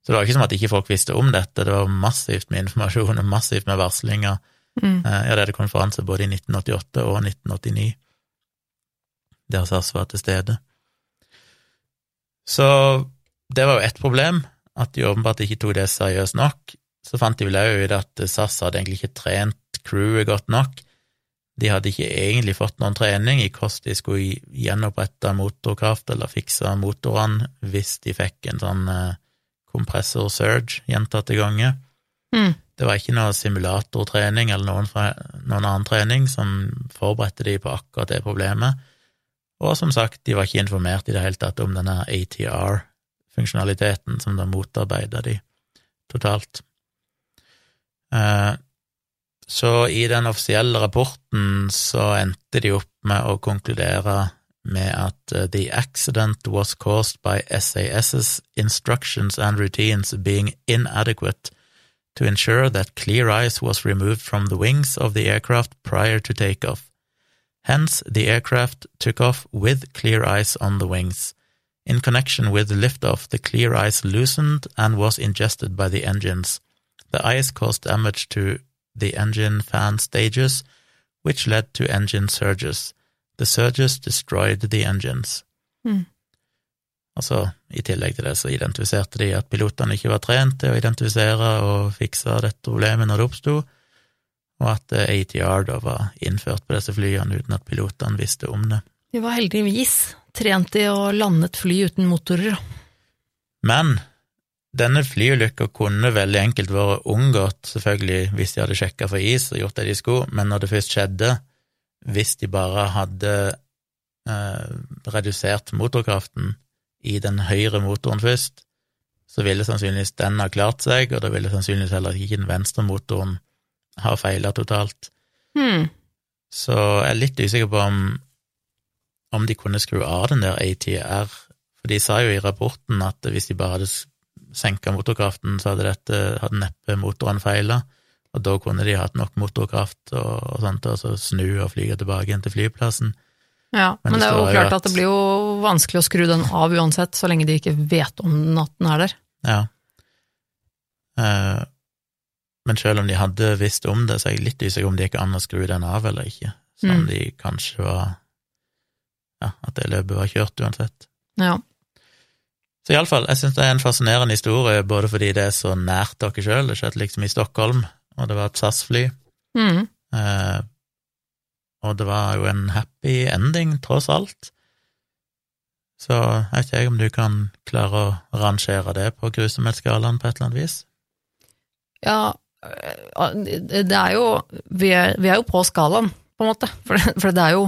Så det var ikke som at ikke folk visste om dette, det var massivt med informasjon og massivt med varslinger. Mm. Eh, Ja, det hadde konferanse både i 1988 og 1989, der SAS var til stede. Så det var jo ett problem, at de åpenbart ikke tok det seriøst nok. Så fant de vel òg ut at SAS hadde egentlig ikke trent crewet godt nok. De hadde ikke egentlig fått noen trening i hvordan de skulle gjenopprette motorkraft eller fikse motorene hvis de fikk en sånn eh, kompressor surge gjentatte ganger. Mm. Det var ikke noe simulatortrening eller noen, fra, noen annen trening som forberedte de på akkurat det problemet. Og som sagt, de var ikke informert i det hele tatt om denne ATR-funksjonaliteten som da motarbeida de totalt. Eh, Så i den offisielle rapporten så endte de opp med å konkludere med at eh, the accident was caused by SAS's instructions and routines being inadequate to ensure that clear ice was removed from the wings of the aircraft prior to takeoff. Hence, the aircraft took off with clear ice on the wings. In connection with liftoff, the clear ice loosened and was ingested by the engines. The ice caused damage to the engine fan stages, which led to engine surges. The surges destroyed the engines. Mm. Altså, I tillegg til det så identifiserte de at pilotene ikke var trent til å identifisere og fikse dette problemet når det oppsto, og at eh, ATR da var innført på disse flyene uten at pilotene visste om det. De var heldigvis trent i å lande et fly uten motorer. Men denne flyulykka kunne veldig enkelt vært unngått, selvfølgelig, hvis de hadde sjekka for is og gjort det de skulle, men når det først skjedde, hvis de bare hadde eh, redusert motorkraften i den høyre motoren først, så ville sannsynligvis den ha klart seg, og da ville sannsynligvis heller ikke den venstre motoren ha feila totalt. Hmm. Så jeg er litt usikker på om, om de kunne skru av den der ATR, for de sa jo i rapporten at hvis de bare hadde senka motorkraften, så hadde, dette, hadde neppe motoren feila, og da kunne de hatt nok motorkraft og, og sånt, og så snu og flyge tilbake igjen til flyplassen. Ja, Men men, det er jo klart at- at det blir jo vanskelig å skru den av uansett, så lenge de ikke vet om den at den er der. Ja. Eh, men selv om de hadde visst om det, så er jeg litt usikker om det gikk an å skru den av eller ikke. Som om Mm. de kanskje var Ja, at det løpet var kjørt uansett. Ja. Så iallfall, jeg syns det er en fascinerende historie, både fordi det er så nært dere sjøl, det skjedde liksom i Stockholm, og det var et SAS-fly, Mm. eh, og det var jo en happy ending, tross alt. Så jeg vet ikke jeg om du kan klare å rangere det på grusomhetsskalaen på et eller annet vis? Ja, øh, det er jo Vi er, vi er jo på skalaen, på en måte. For det, for det er jo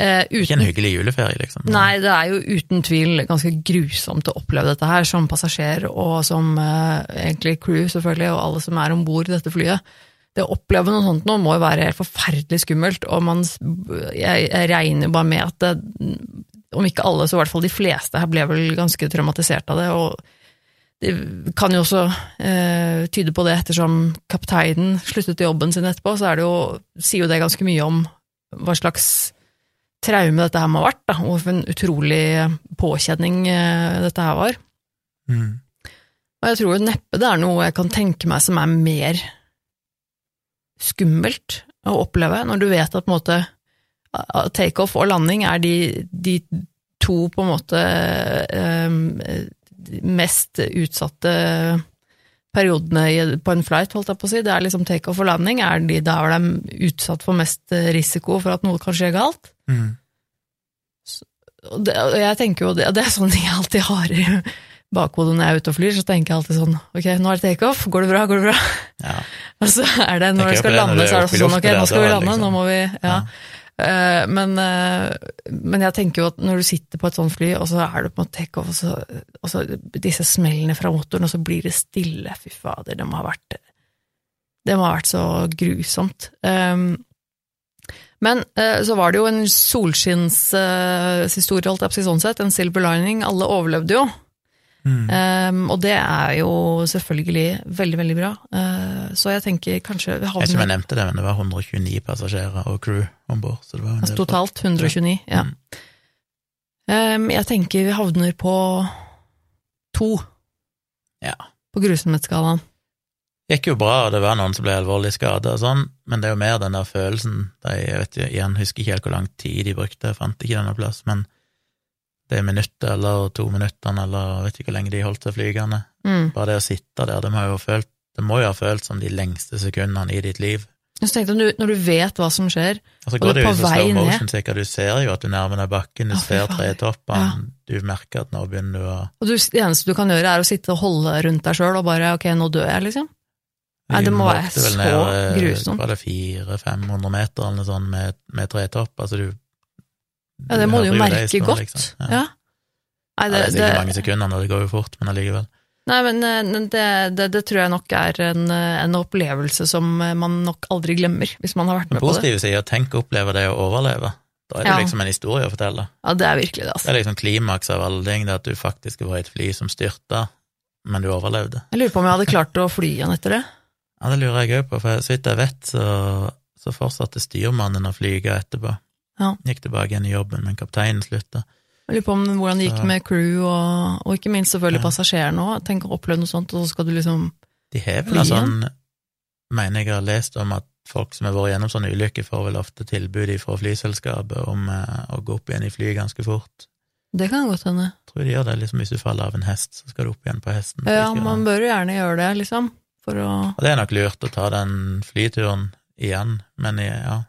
eh, Ikke en hyggelig juleferie, liksom. Nei, det er jo uten tvil ganske grusomt å oppleve dette her som passasjer og som eh, egentlig crew, selvfølgelig, og alle som er om bord i dette flyet. Det å oppleve noe sånt nå må jo være helt forferdelig skummelt, og man, jeg, jeg regner bare med at det, om ikke alle, så i hvert fall de fleste her ble vel ganske traumatisert av det. og det kan jo også eh, tyde på det, ettersom kapteinen sluttet jobben sin etterpå, så det jo, sier jo det ganske mye om hva slags traume dette her må ha vært, da, og for en utrolig påkjenning eh, dette her var. Mm. Og jeg tror neppe det er noe jeg kan tenke meg som er mer skummelt å oppleve, når du vet at på en måte takeoff og landing er de, de, to på en måte um, mest utsatte periodene på en flight, holdt jeg på å si. Det er liksom takeoff og landing er de der de er utsatt for mest risiko for at noe kan skje galt. Mm. Og det, og jeg tenker jo, det, det er sånn jeg alltid har i bakhodet når jeg er ute og flyr, så tenker jeg alltid sånn ok, nå er det takeoff, går det bra, går det bra? Ja. Og så er det når vi skal lande, så er det også sånn ok, nå skal vi lande, liksom. nå må vi Ja. Ja. Eh, men, eh, men jeg tenker jo at når du sitter på et sånt fly, og så er du på en takeoff, og, og så disse smellene fra motoren, og så blir det stille, fy fader, det må ha vært Det må ha vært så grusomt. Um, men eh, så var det jo en solskinnshistorie, holdt jeg på å si sånn sett, en silver lining. Alle overlevde jo. Mm. Um, og det er jo selvfølgelig veldig, veldig bra. Uh, så jeg tenker kanskje vi Jeg vet ikke om jeg nevnte det, men det var 129 passasjerer og crew om bord. Så det var jo en del folk. totalt 129. Ja. Mm. Um, jeg tenker vi havner på to Ja. på grusomhetsskalaen. gikk jo bra, det var noen som ble alvorlig skada og sånn, men det er jo mer den der følelsen de, Jeg vet jo, igjen husker ikke helt hvor lang tid de brukte, jeg fant ikke denne plass, men det minuttet eller to minuttene eller vet ikke hvor lenge de holdt seg flygende. Mm. Bare det å sitte der, det må jo følt det må jo ha følt som de lengste sekundene i ditt liv. Så tenkte du- når du vet hva som skjer, Og så Og du er på vei ned. motion, sikkert. Du ser jo at du nærmer deg bakken, du oh, ser tretoppene, ja. du merker at nå begynner du å og du, det eneste du kan gjøre er å sitte og holde rundt deg sjøl og bare ok, nå dør jeg, liksom. Nei, det må være så eh, grusomt. Var det 400-500 meter eller noe sånt med, med tretopp? Altså du Ja, det må du jo det merke godt. liksom. Ja. Ja. Nei, Ja, det, det er sikkert det, mange sekunder det går jo fort, men allikevel. nei, men eh, det, det, det tror jeg nok er en, en opplevelse som eh, man nok aldri glemmer, hvis man har vært med på det. positive sida, tenk å oppleve det å overleve. Da er det Ja. liksom en historie å fortelle. Ja, det er virkelig det, altså. Det er liksom klimaks av alle ting, det at du faktisk var i et fly som styrta, men du overlevde. Jeg lurer på om jeg hadde klart å fly igjen etter det. Ja, det lurer jeg òg på, for så vidt jeg vet, så, så fortsatte styrmannen å flyge etterpå. Ja. Gikk tilbake igjen i jobben, men kapteinen slutta. Jeg lurer på om hvordan det gikk Så- med crew, og, og ikke minst selvfølgelig Ja. passasjerene òg. Tenk å oppleve noe sånt, og så skal du liksom De har vel noe sånn Mener jeg har lest om at folk som har vært gjennom sånne ulykker, får vel ofte tilbud fra flyselskapet om eh, å gå opp igjen i flyet ganske fort. Det kan godt hende. Tror de gjør det, liksom hvis du faller av en hest, så skal du opp igjen på hesten. Ja, man bør jo gjerne gjøre det, liksom. For å Og det er nok lurt å ta den flyturen igjen, men ja,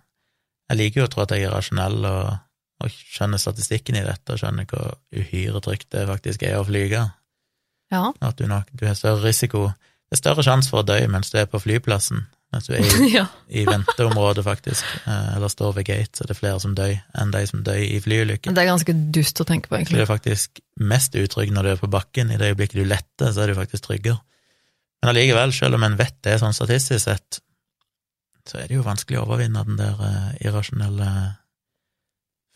jeg liker jo å tro at jeg er rasjonell og, og skjønner statistikken i dette, og skjønner hvor uhyre trygt det faktisk er å flyge. Ja. At du, nok, du har større risiko Det er større sjanse for å dø mens du er på flyplassen, mens du er i, ja. i venteområdet, faktisk, eh, eller står ved gate, så det er flere som dør enn de som dør i flyulykker. Det er ganske dust å tenke på, Så du er faktisk mest utrygg når du er på bakken. I det øyeblikket du letter, så er du faktisk tryggere. Men allikevel, selv om en vet det sånn statistisk sett, så er det jo vanskelig å overvinne den der eh, irrasjonelle,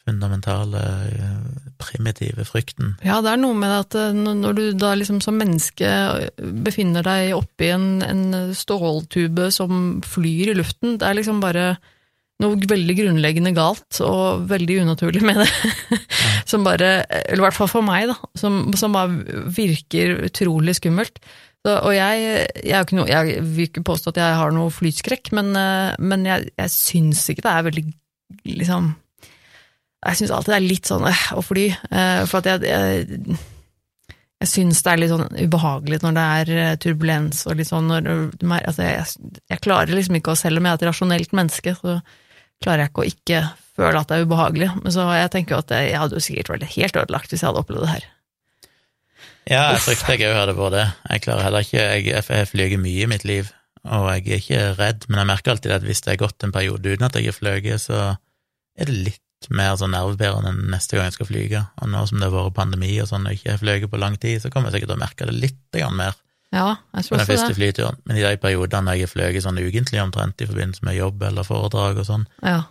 fundamentale, eh, primitive frykten. Ja, det er noe med at eh, når når du da liksom som menneske befinner deg oppi en, en ståltube som flyr i luften, det er liksom bare noe veldig grunnleggende galt og veldig unaturlig med det. som bare, eller i hvert fall for meg, da, som, som bare virker utrolig skummelt. Så, og jeg, jeg, noe, jeg vil ikke påstå at jeg har noe flyskrekk, men, eh, men jeg, jeg syns ikke det er veldig liksom Jeg syns alltid det er litt sånn øh, å fly, eh, for at jeg, jeg jeg syns det er litt sånn ubehagelig når det er turbulens og litt sånn når altså jeg, jeg klarer liksom ikke å, selv om jeg er et rasjonelt menneske, så klarer jeg ikke å ikke føle at det er ubehagelig. Men så jeg tenker jo at jeg, jeg hadde jo sikkert vært helt ødelagt hvis jeg hadde opplevd det her. Ja, jeg frykter jeg òg hadde vært det. Jeg klarer heller ikke Jeg, jeg fløyet mye i mitt liv, og jeg er ikke redd, men jeg merker alltid at hvis det er gått en periode uten at jeg har fløyet, så er det litt mer sånn nervebærende enn neste gang jeg skal flyge. Og nå som det har vært pandemi og sånn, og jeg ikke har fløyet på lang tid, så kommer jeg sikkert til å merke det litt mer Ja, jeg tror på den første det. flyturen. Men i de periodene jeg har fløyet sånn ukentlig omtrent i forbindelse med jobb eller foredrag og sånn, Ja.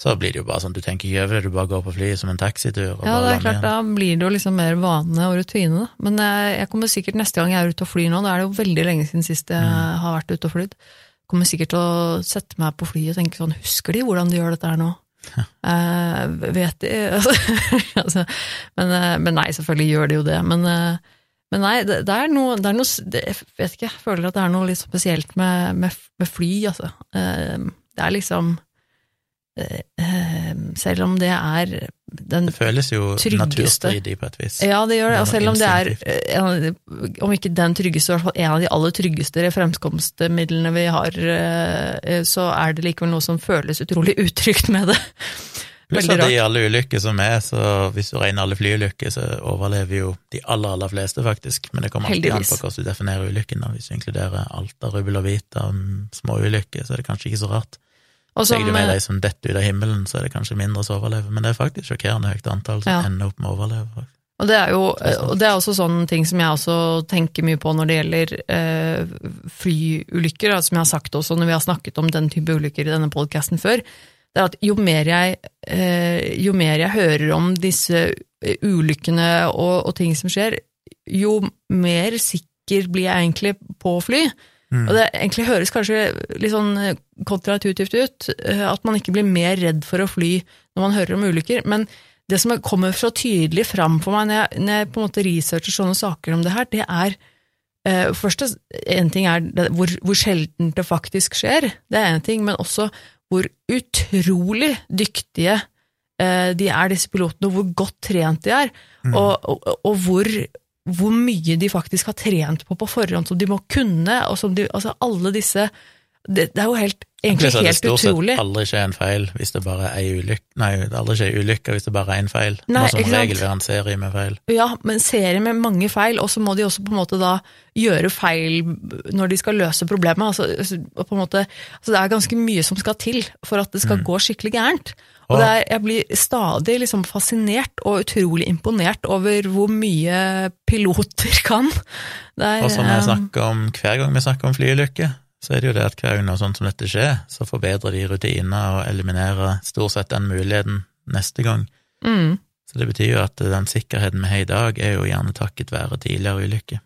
Så blir det jo bare sånn, du tenker ikke over det, du bare går på flyet som en taxitur ja, det er klart, igjen. da blir det jo liksom mer vane og rutine, da. Men jeg, jeg kommer sikkert neste gang jeg er ute og flyr nå, da er det jo veldig lenge siden sist jeg Mm. har vært ute og flydd, kommer sikkert til å sette meg på flyet og tenke sånn, husker de hvordan de gjør dette her nå? Eh, vet de? altså, men, eh, men nei, selvfølgelig gjør de jo det. Men, eh, Men nei, det, det er noe, det er noe Jeg vet ikke, jeg føler at det er noe litt spesielt med, med, med fly, altså. Eh, Det er liksom eh, eh, Selv om det er den Det føles jo Tryggeste. naturstridig på et vis. Ja, det gjør det. Og selv om det er, eh, av om ikke den tryggeste, i hvert fall en av de aller tryggeste fremkomstmidlene vi har, eh, så er det likevel noe som føles utrolig utrygt med det. Pluss at i alle ulykker som er, så hvis du regner alle flyulykker, så overlever jo de aller, aller fleste, faktisk. Men det kommer alltid an på hvordan du definerer ulykken. Hvis du inkluderer alt av rubbel og og mm, små ulykker, så er det kanskje ikke så rart. Og som, Legger du med eh, de som detter ut av himmelen, så er det kanskje mindre som overlever. Men det er faktisk sjokkerende høyt antall som Ja. ender opp med å overleve. Og det er jo og det er også sånne ting som jeg også tenker mye på når det gjelder eh, flyulykker, som jeg har sagt også når vi har snakket om den type ulykker i denne podkasten før. Det er at jo mer jeg, eh, jo mer jeg hører om disse eh, ulykkene og, og ting som skjer, jo mer sikker blir jeg egentlig på å fly. Mm. Og det egentlig høres kanskje litt sånn eh, ut, eh, at man ikke blir mer redd for å fly når man hører om ulykker, men det som kommer så tydelig fram for meg når jeg, når jeg på en måte researcher sånne saker om det her, det er eh, Først, en ting er det, hvor, hvor sjelden det faktisk skjer, det er en ting, men også hvor utrolig dyktige eh, de er, disse pilotene, og hvor godt trent de er, Mm. og, og, og hvor, hvor mye de faktisk har trent på på forhånd, som de må kunne, og som de, altså alle disse Det, det er jo helt, egentlig helt utrolig. det helt stort sett aldri skjer en feil hvis det bare er ulykke Nei, det aldri skjer ulykker hvis det bare er én feil. Nei, som ikke sant? regel en serie med feil. Ja, men serie med mange feil, og så må de også på en måte da gjøre feil når de skal løse problemet. Altså, altså, på en måte, altså det er ganske mye som skal til for at det skal gå skikkelig gærent. Og er, jeg blir stadig liksom fascinert og utrolig imponert over hvor mye piloter kan. Er, Og som jeg eh, snakker om hver gang vi snakker om flyulykker, så er det jo det at hver gang noe sånt som dette skjer, så forbedrer de rutiner og eliminerer stort sett den muligheten neste gang. mm, Så det betyr jo at den sikkerheten vi har i dag, er jo gjerne takket være tidligere ulykker.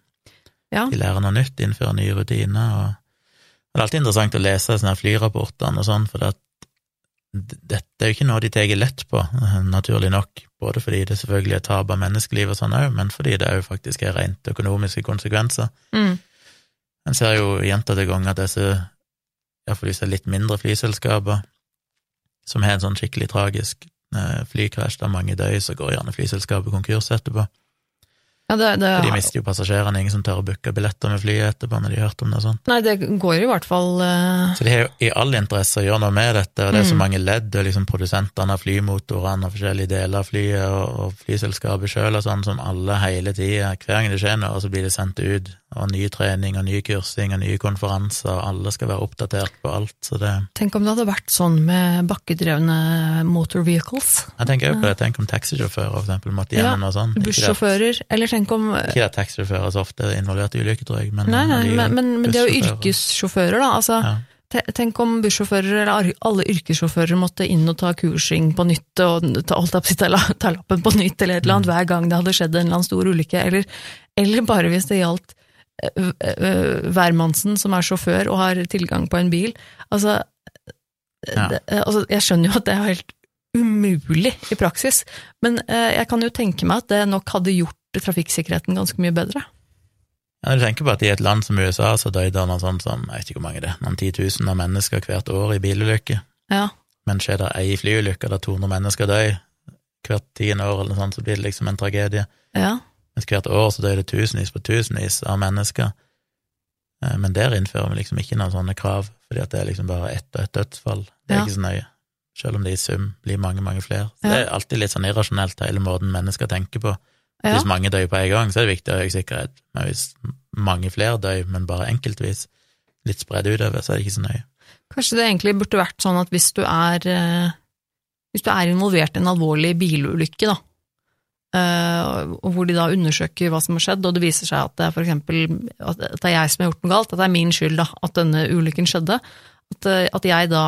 ja. De lærer noe nytt, innfører nye rutiner, og det er alltid interessant å lese sånne flyrapportene og sånn, for at dette er jo ikke noe de tar lett på, naturlig nok, både fordi det selvfølgelig er tap av menneskeliv og sånn òg, men fordi det òg faktisk er rent økonomiske konsekvenser. Mm, En ser jo gjentatte ganger at disse, iallfall disse litt mindre flyselskaper, som har en sånn skikkelig tragisk eh, flykrasj der mange dør, så går gjerne flyselskapet konkurs etterpå. Ja, det, det, de mister jo passasjerene, ingen som tør å booke billetter med flyet etterpå når de har hørt om det og sånn. Nei, det går i hvert fall uh... Så de har jo i all interesse å gjøre noe med dette, og det er så Mm. mange ledd, og liksom produsentene av flymotorene og forskjellige deler av flyet, og, og flyselskapet sjøl og sånn, som alle hele tida, hver gang det skjer noe, så blir det sendt ut, og ny trening og ny kursing og nye konferanser, og alle skal være oppdatert på alt, så det Tenk om det hadde vært sånn med bakkedrevne motor vehicles. Jeg tenker jo på det, tenk om taxisjåfører for eksempel måtte gjennom noe sånt. Ikke Bussjåfører, eller tenk om ikke at taxisjåfører så ofte er involvert i ulykker, tror jeg, men Nei, nei, de men, men, men det er jo yrkessjåfører, da. Altså, Ja. Tenk om bussjåfører, eller alle yrkessjåfører, måtte inn og ta kursing på nytt, og ta, ta, lappen på nytt, eller et eller Mm. annet, hver gang det hadde skjedd en eller annen stor ulykke, eller, eller bare hvis det gjaldt hvermannsen som er sjåfør og har tilgang på en bil. Altså, Ja. det, altså, jeg skjønner jo at det er helt umulig i praksis, men eh, jeg kan jo tenke meg at det nok hadde gjort trafikksikkerheten ganske mye bedre. Ja, Når du tenker på at i et land som USA så døde noe sånt som, jeg vet ikke hvor mange det er, noen titusen av mennesker hvert år i bilulykker, Ja, men skjer det ei flyulykke der 200 mennesker dør hvert tiende år eller noe sånt, så blir det liksom en tragedie. ja. Mens hvert år så dør det tusenvis på tusenvis av mennesker. Eh, Men der innfører vi liksom ikke noen sånne krav, fordi at det er liksom bare ett og ett dødsfall. Det er Ja. ikke så nøye. Selv om det i sum blir mange, mange flere. Så Ja. det er alltid litt sånn irrasjonelt, hele måten mennesker tenker på. ja. Hvis mange dør på en gang, så er det viktig å ha høy sikkerhet. Men hvis mange flere dør, men bare enkeltvis, litt spredd utover, så er det ikke så nøye. Kanskje det egentlig burde vært sånn at hvis du er, eh, hvis du er involvert i en alvorlig bilulykke, da, og hvor de da undersøker hva som har skjedd, og det viser seg at det er for eksempel at det er jeg som har gjort noe galt, at det er min skyld da, at denne ulykken skjedde, at, eh, at jeg da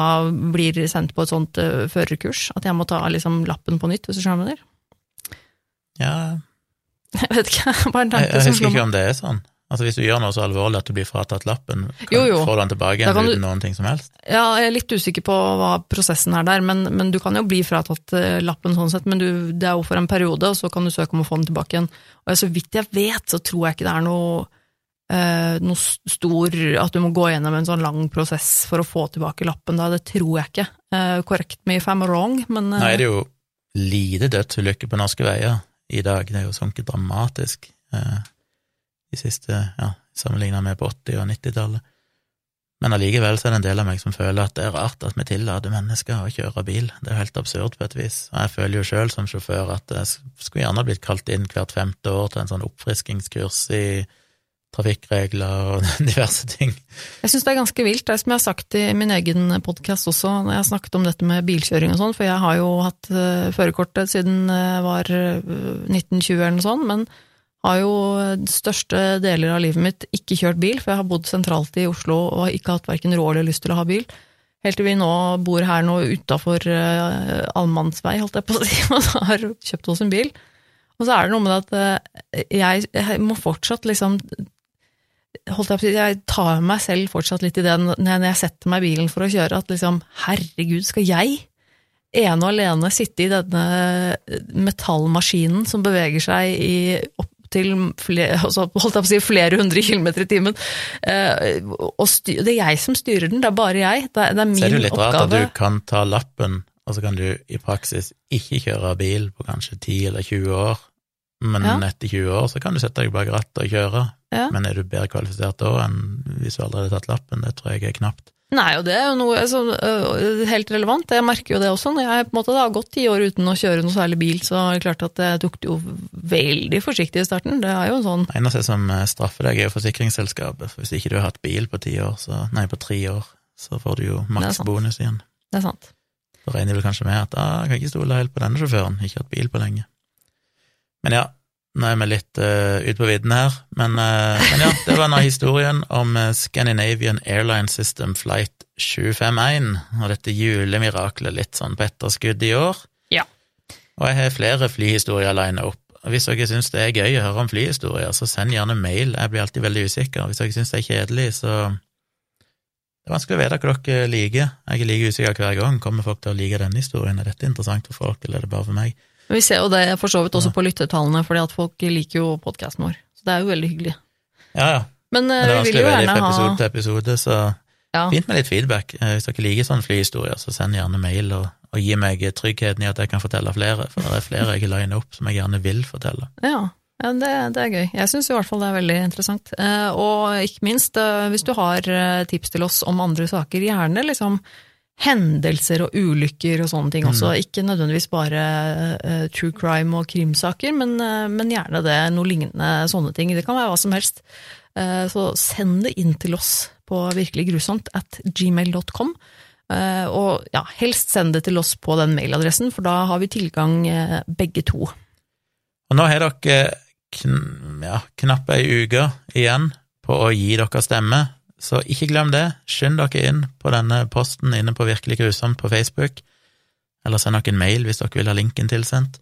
blir sendt på et sånt uh, førerkurs, at jeg må ta liksom lappen på nytt, hvis du skjønner hva jeg mener. Ja, Jeg vet ikke, bare en tanke jeg jeg husker ikke om det er sånn. Altså Hvis du gjør noe så alvorlig at du blir fratatt lappen, kan, Jo, jo. får du den tilbake igjen uten du- noen ting som helst? Ja, jeg er litt usikker på hva prosessen er der, men, men du kan jo bli fratatt eh, lappen sånn sett, men du, det er jo for en periode, og så kan du søke om å få den tilbake igjen. Og så vidt jeg vet, så tror jeg ikke det er noe, eh, noe stor At du må gå gjennom en sånn lang prosess for å få tilbake lappen da, det tror jeg ikke. Eh, correct me if I'm wrong, men eh, Nå er det jo lite dødsulykker på norske veier i dag, det er jo sunket dramatisk eh, de siste, ja, sammenlignet med på 80- og 90-tallet. Men allikevel så er det en del av meg som føler at det er rart at vi tillater mennesker å kjøre bil. Det er jo helt absurd på et vis. Og jeg føler jo sjøl som sjåfør at jeg skulle gjerne blitt kalt inn hvert femte år til en sånn oppfriskingskurs i trafikkregler og diverse ting. Jeg syns det er ganske vilt, det er som jeg har sagt i min egen podkast også, når jeg har snakket om dette med bilkjøring og sånn, for jeg har jo hatt uh, førerkortet siden jeg var eh, 1920 eller noe sånt, men har jo største deler av livet mitt ikke kjørt bil, for jeg har bodd sentralt i Oslo og har ikke hatt verken råd eller lyst til å ha bil. Helt til vi nå bor her nå utafor uh, allmannsvei, holdt jeg på å si, og har kjøpt oss en bil. Og så er det noe med at eh, jeg, jeg må fortsatt liksom holdt jeg, på å si, jeg tar meg selv fortsatt litt i det når jeg setter meg i bilen for å kjøre, at liksom, herregud, skal jeg ene og alene sitte i denne metallmaskinen som beveger seg i opp til flere, altså, holdt jeg på å si, flere hundre kilometer i timen. Eh, og styr, det er jeg som styrer den, det er bare jeg. Det er, det er min Så er det jo litt rart at du kan ta lappen, og så kan du i praksis ikke kjøre bil på kanskje 10 eller 20 år, men Ja. etter 20 år så kan du sette deg bak rattet og kjøre. Ja. Men er du bedre kvalifisert da enn hvis du aldri hadde tatt lappen? Det tror jeg er knapt. Nei, og det er jo noe altså, øh, helt relevant. Jeg merker jo det også. Når jeg på en måte har gått ti år uten å kjøre noe særlig bil, så er det klart at jeg tok det jo veldig forsiktig i starten. Det er jo sånn Det eneste som eh, straffer deg, er jo forsikringsselskapet. For hvis ikke du har hatt bil på ti år, så, nei, på tre år, så får du jo Det er maks bonus igjen. Det er sant. Da regner du kanskje med at ah, jeg kan ikke stole helt på denne sjåføren, ikke hatt bil på lenge. Men ja, nå er vi litt uh, ute på vidden her. Men, uh, men ja, det var nå historien om eh, Scandinavian Airline System Flight 751, og dette julemiraklet litt sånn på etterskudd i år. Ja. Og jeg har flere flyhistorier lina opp. Hvis dere syns det er gøy å høre om flyhistorier, så send gjerne mail. Jeg blir alltid veldig usikker. Hvis dere syns det er kjedelig, så Det er vanskelig å vite hva dere liker. Jeg er like usikker hver gang. Kommer folk til å like denne historien? Er dette interessant for folk, eller er det bare for meg? Men vi ser jo det for så vidt også på lyttetallene, fordi at folk liker jo podkasten vår. Så det er jo veldig hyggelig. Ja, ja. Men, Men det er vanskelig å velge fra fra ha episode til episode, så ja, fint med litt feedback. Eh, Hvis dere liker sånne flyhistorier, så send gjerne mail og, og gi meg tryggheten i at jeg kan fortelle flere, for det er flere jeg liner opp som jeg gjerne vil fortelle. ja. Ja, det, det er gøy. Jeg syns i hvert fall det er veldig interessant. Eh, og ikke minst, eh, hvis du har eh, tips til oss om andre saker, gjerne liksom hendelser og ulykker og sånne ting også. Ikke nødvendigvis bare uh, true crime og krimsaker, men, uh, men gjerne det, noe lignende sånne ting. Det kan være hva som helst. Uh, så send det inn til oss på virkeliggrusomt at gmail.com. Og ja, helst send det til oss på den mailadressen, for da har vi tilgang begge to. Og nå har dere kn ja, knappe ei uke igjen på å gi dere stemme, så ikke glem det. Skynd dere inn på denne posten inne på Virkelig grusomt på Facebook, eller send dere en mail hvis dere vil ha linken tilsendt.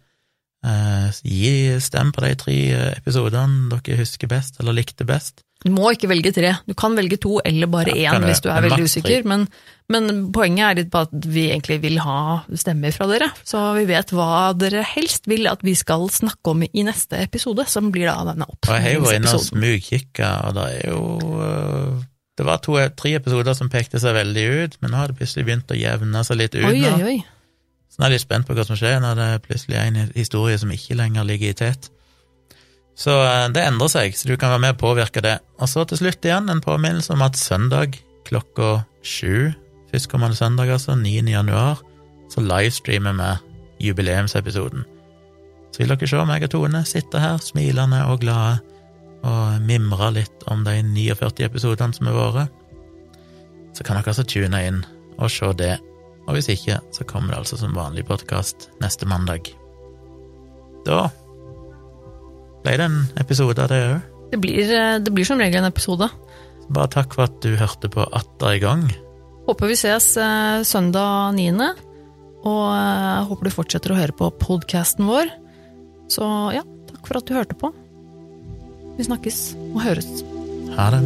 Eh, gi stem på de tre episodene dere husker best, eller likte best. Du må ikke velge tre, du kan velge to eller bare Ja, én du hvis du er veldig usikker, men, men poenget er litt på at vi egentlig vil ha stemmer fra dere, så vi vet hva dere helst vil at vi skal snakke om i neste episode, som blir da denne oppfølgingsepisoden. jeg har jo vært inne og smugkikka, og det er jo øh, Det var to, tre episoder som pekte seg veldig ut, men nå har det plutselig begynt å jevne seg litt ut. Oi, nå. oi, oi. Så nå er jeg litt spent på hva som skjer når det plutselig er en historie som ikke lenger ligger i tet. Så eh, det endrer seg, så du kan være med og påvirke det. Og så til slutt igjen en påminnelse om at søndag klokka sju, førstkommende søndag altså, 9. januar, så livestreamer vi jubileumsepisoden. Så vil dere se meg og Tone sitte her smilende og glade og mimre litt om de 49 episodene som har vært. Så kan dere altså tune inn og se det. Og hvis ikke, så kommer det altså som vanlig podkast neste mandag. Da ble det en episode av det òg. Det eh, det blir som regel en episode. Bare takk for at du hørte på atter i gang. Håper vi ses eh, søndag 9., og eh, håper du fortsetter å høre på podcasten vår. Så ja, takk for at du hørte på. Vi snakkes og høres. Ha det.